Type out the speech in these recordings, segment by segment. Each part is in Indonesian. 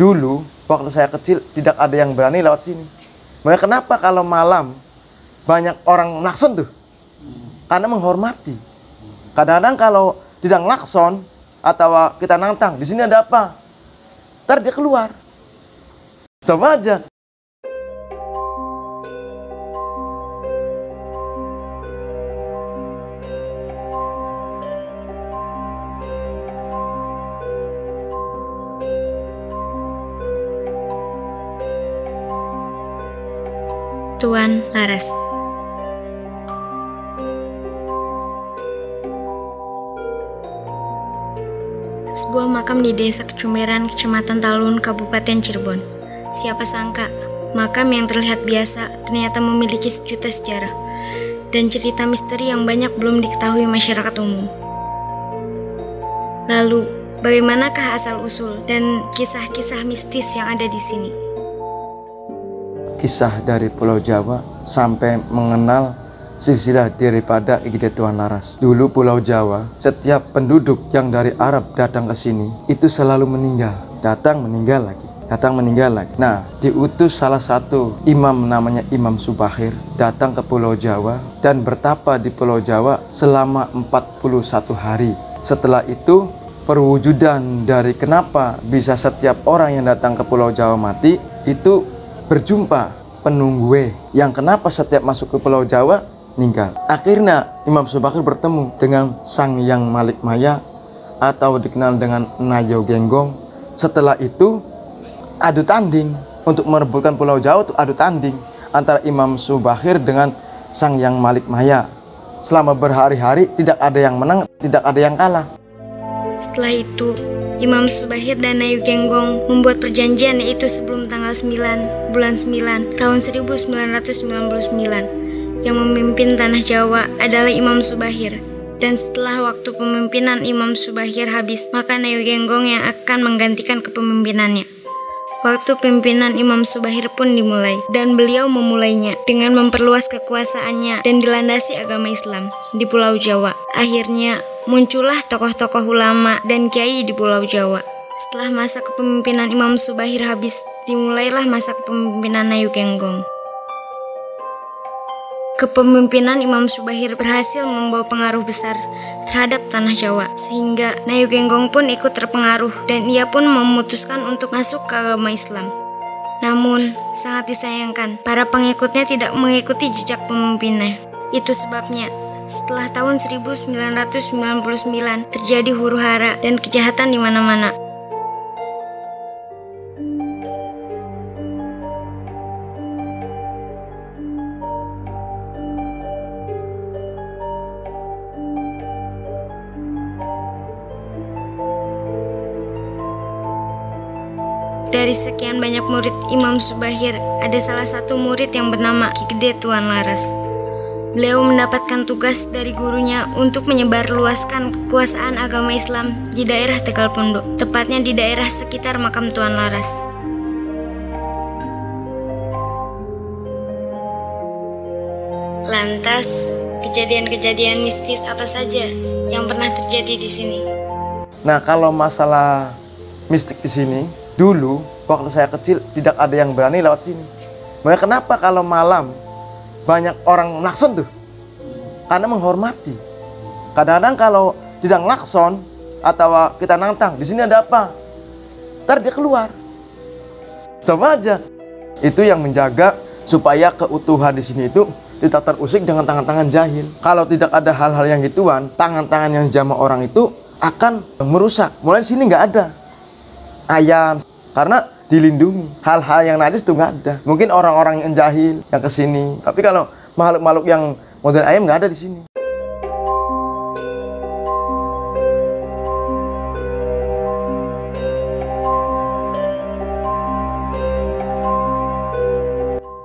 Dulu waktu saya kecil tidak ada yang berani lewat sini. Makanya kenapa kalau malam banyak orang nakson tuh? Karena menghormati. Kadang-kadang kalau tidak nakson atau kita nantang, di sini ada apa? Ntar dia keluar. Coba aja. Tuan Laras. Sebuah makam di desa Kecumberan, Kecamatan Talun, Kabupaten Cirebon. Siapa sangka, makam yang terlihat biasa ternyata memiliki sejuta sejarah dan cerita misteri yang banyak belum diketahui masyarakat umum. Lalu, bagaimanakah asal-usul dan kisah-kisah mistis yang ada di sini? Kisah dari Pulau Jawa sampai mengenal silsilah daripada Tuan Laras. Dulu Pulau Jawa, setiap penduduk yang dari Arab datang ke sini itu selalu meninggal. Datang meninggal lagi, datang meninggal lagi. Nah, diutus salah satu imam namanya Imam Subahir datang ke Pulau Jawa dan bertapa di Pulau Jawa selama 41 hari. Setelah itu perwujudan dari kenapa bisa setiap orang yang datang ke Pulau Jawa mati itu berjumpa penunggue yang kenapa setiap masuk ke Pulau Jawa meninggal. Akhirnya Imam Subakir bertemu dengan Sang Yang Malik Maya atau dikenal dengan Nayo Genggong. Setelah itu adu tanding untuk merebutkan Pulau Jawa itu adu tanding antara Imam Subakir dengan Sang Yang Malik Maya. Selama berhari-hari tidak ada yang menang, tidak ada yang kalah. Setelah itu, Imam Subahir dan Nayu Genggong membuat perjanjian yaitu sebelum tanggal 9 bulan 9 tahun 1999. Yang memimpin tanah Jawa adalah Imam Subahir. Dan setelah waktu pemimpinan Imam Subahir habis, maka Nayu Genggong yang akan menggantikan kepemimpinannya. Waktu pimpinan Imam Subahir pun dimulai, dan beliau memulainya dengan memperluas kekuasaannya dan dilandasi agama Islam di Pulau Jawa. Akhirnya, muncullah tokoh-tokoh ulama dan kiai di Pulau Jawa. Setelah masa kepemimpinan Imam Subahir habis, dimulailah masa kepemimpinan Nayu Genggong. Kepemimpinan Imam Subahir berhasil membawa pengaruh besar terhadap tanah Jawa, sehingga Nayu Genggong pun ikut terpengaruh dan ia pun memutuskan untuk masuk ke agama Islam. Namun, sangat disayangkan, para pengikutnya tidak mengikuti jejak pemimpinnya. Itu sebabnya, setelah tahun 1999 terjadi huru hara dan kejahatan di mana-mana. Dari sekian banyak murid Imam Subahir, ada salah satu murid yang bernama Ki Gede Tuan Laras. Beliau mendapatkan tugas dari gurunya untuk menyebarluaskan kekuasaan agama Islam di daerah Tegal Pondok, tepatnya di daerah sekitar makam Tuan Laras. Lantas, kejadian-kejadian mistis apa saja yang pernah terjadi di sini? Nah, kalau masalah mistik di sini, dulu waktu saya kecil tidak ada yang berani lewat sini. Makanya kenapa kalau malam banyak orang nakson tuh? Karena menghormati. Kadang-kadang kalau tidak nakson atau kita nantang, di sini ada apa? Ntar dia keluar. Coba aja. Itu yang menjaga supaya keutuhan di sini itu tidak terusik dengan tangan-tangan jahil. Kalau tidak ada hal-hal yang gituan, tangan-tangan yang jama orang itu akan merusak. Mulai sini nggak ada ayam karena dilindungi. Hal-hal yang najis itu nggak ada. Mungkin orang-orang yang jahil yang ke sini. Tapi kalau makhluk-makhluk yang model ayam nggak ada di sini.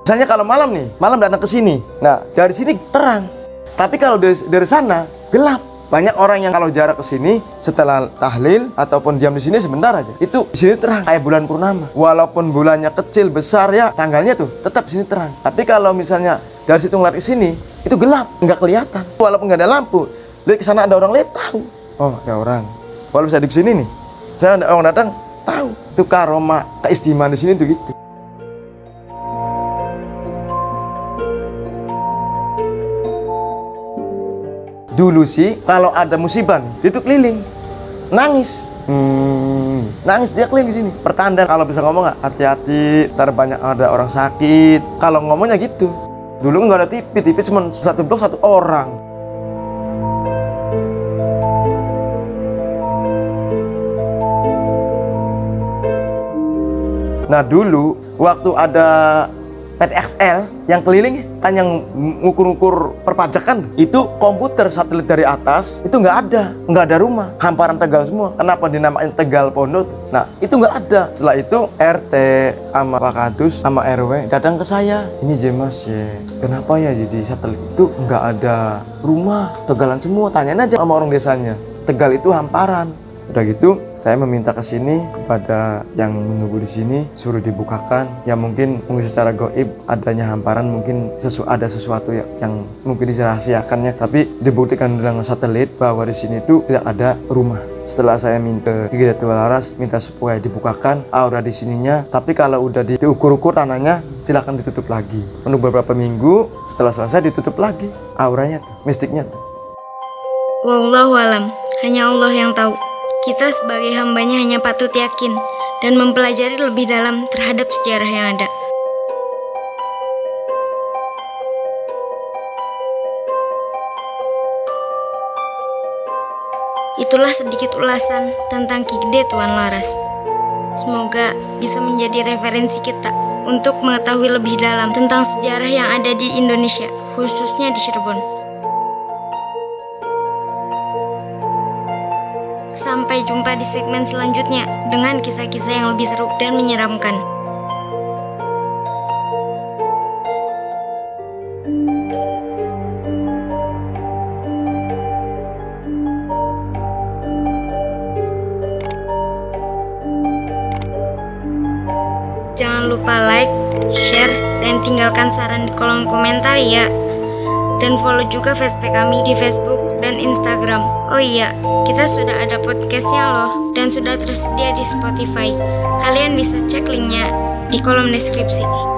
Misalnya kalau malam nih, malam datang ke sini. Nah, dari sini terang. Tapi kalau dari, dari sana gelap. Banyak orang yang kalau jarak ke sini setelah tahlil ataupun diam di sini sebentar aja, itu di sini terang kayak bulan purnama. Walaupun bulannya kecil besar ya tanggalnya tuh tetap di sini terang. Tapi kalau misalnya dari situ ngeliat ke sini itu gelap, nggak kelihatan. Walaupun nggak ada lampu, lihat ke sana ada orang lihat tahu. Oh ada orang. Kalau bisa di sini nih, saya ada orang datang, tahu itu karoma keistimewaan di sini tuh gitu dulu sih kalau ada musibah itu keliling. Nangis. Hmm, nangis dia keliling di sini. Pertanda kalau bisa ngomong nggak? Hati-hati ntar banyak ada orang sakit. Kalau ngomongnya gitu. Dulu nggak ada TV TV cuma satu blok satu orang. Nah dulu waktu ada PTXL yang keliling kan yang ngukur-ngukur perpajakan itu komputer satelit dari atas itu nggak ada nggak ada rumah hamparan Tegal semua. Kenapa dinamain Tegal Pondok? Nah itu nggak ada. Setelah itu RT sama Pak Kadus sama RW datang ke saya. Ini Jemas ya kenapa ya jadi satelit itu nggak ada rumah Tegalan semua? Tanyain aja sama orang desanya. Tegal itu hamparan Udah gitu, saya meminta ke sini kepada yang menunggu di sini suruh dibukakan. Ya mungkin mungkin secara goib adanya hamparan mungkin sesu ada sesuatu yang, yang mungkin dirahasiakannya, tapi dibuktikan dengan satelit bahwa di sini itu tidak ada rumah. Setelah saya minta Tua Laras minta supaya dibukakan aura di sininya, tapi kalau udah diukur-ukur tanahnya silakan ditutup lagi. Untuk beberapa minggu setelah selesai ditutup lagi auranya tuh, mistiknya tuh. Wallahu alam, hanya Allah yang tahu. Kita sebagai hambanya hanya patut yakin dan mempelajari lebih dalam terhadap sejarah yang ada. Itulah sedikit ulasan tentang Kigde Tuan Laras. Semoga bisa menjadi referensi kita untuk mengetahui lebih dalam tentang sejarah yang ada di Indonesia, khususnya di Cirebon. Sampai jumpa di segmen selanjutnya dengan kisah-kisah yang lebih seru dan menyeramkan. Jangan lupa like, share, dan tinggalkan saran di kolom komentar ya. Dan follow juga fanspage kami di Facebook dan Instagram. Oh iya, kita sudah ada podcastnya loh dan sudah tersedia di Spotify. Kalian bisa cek linknya di kolom deskripsi.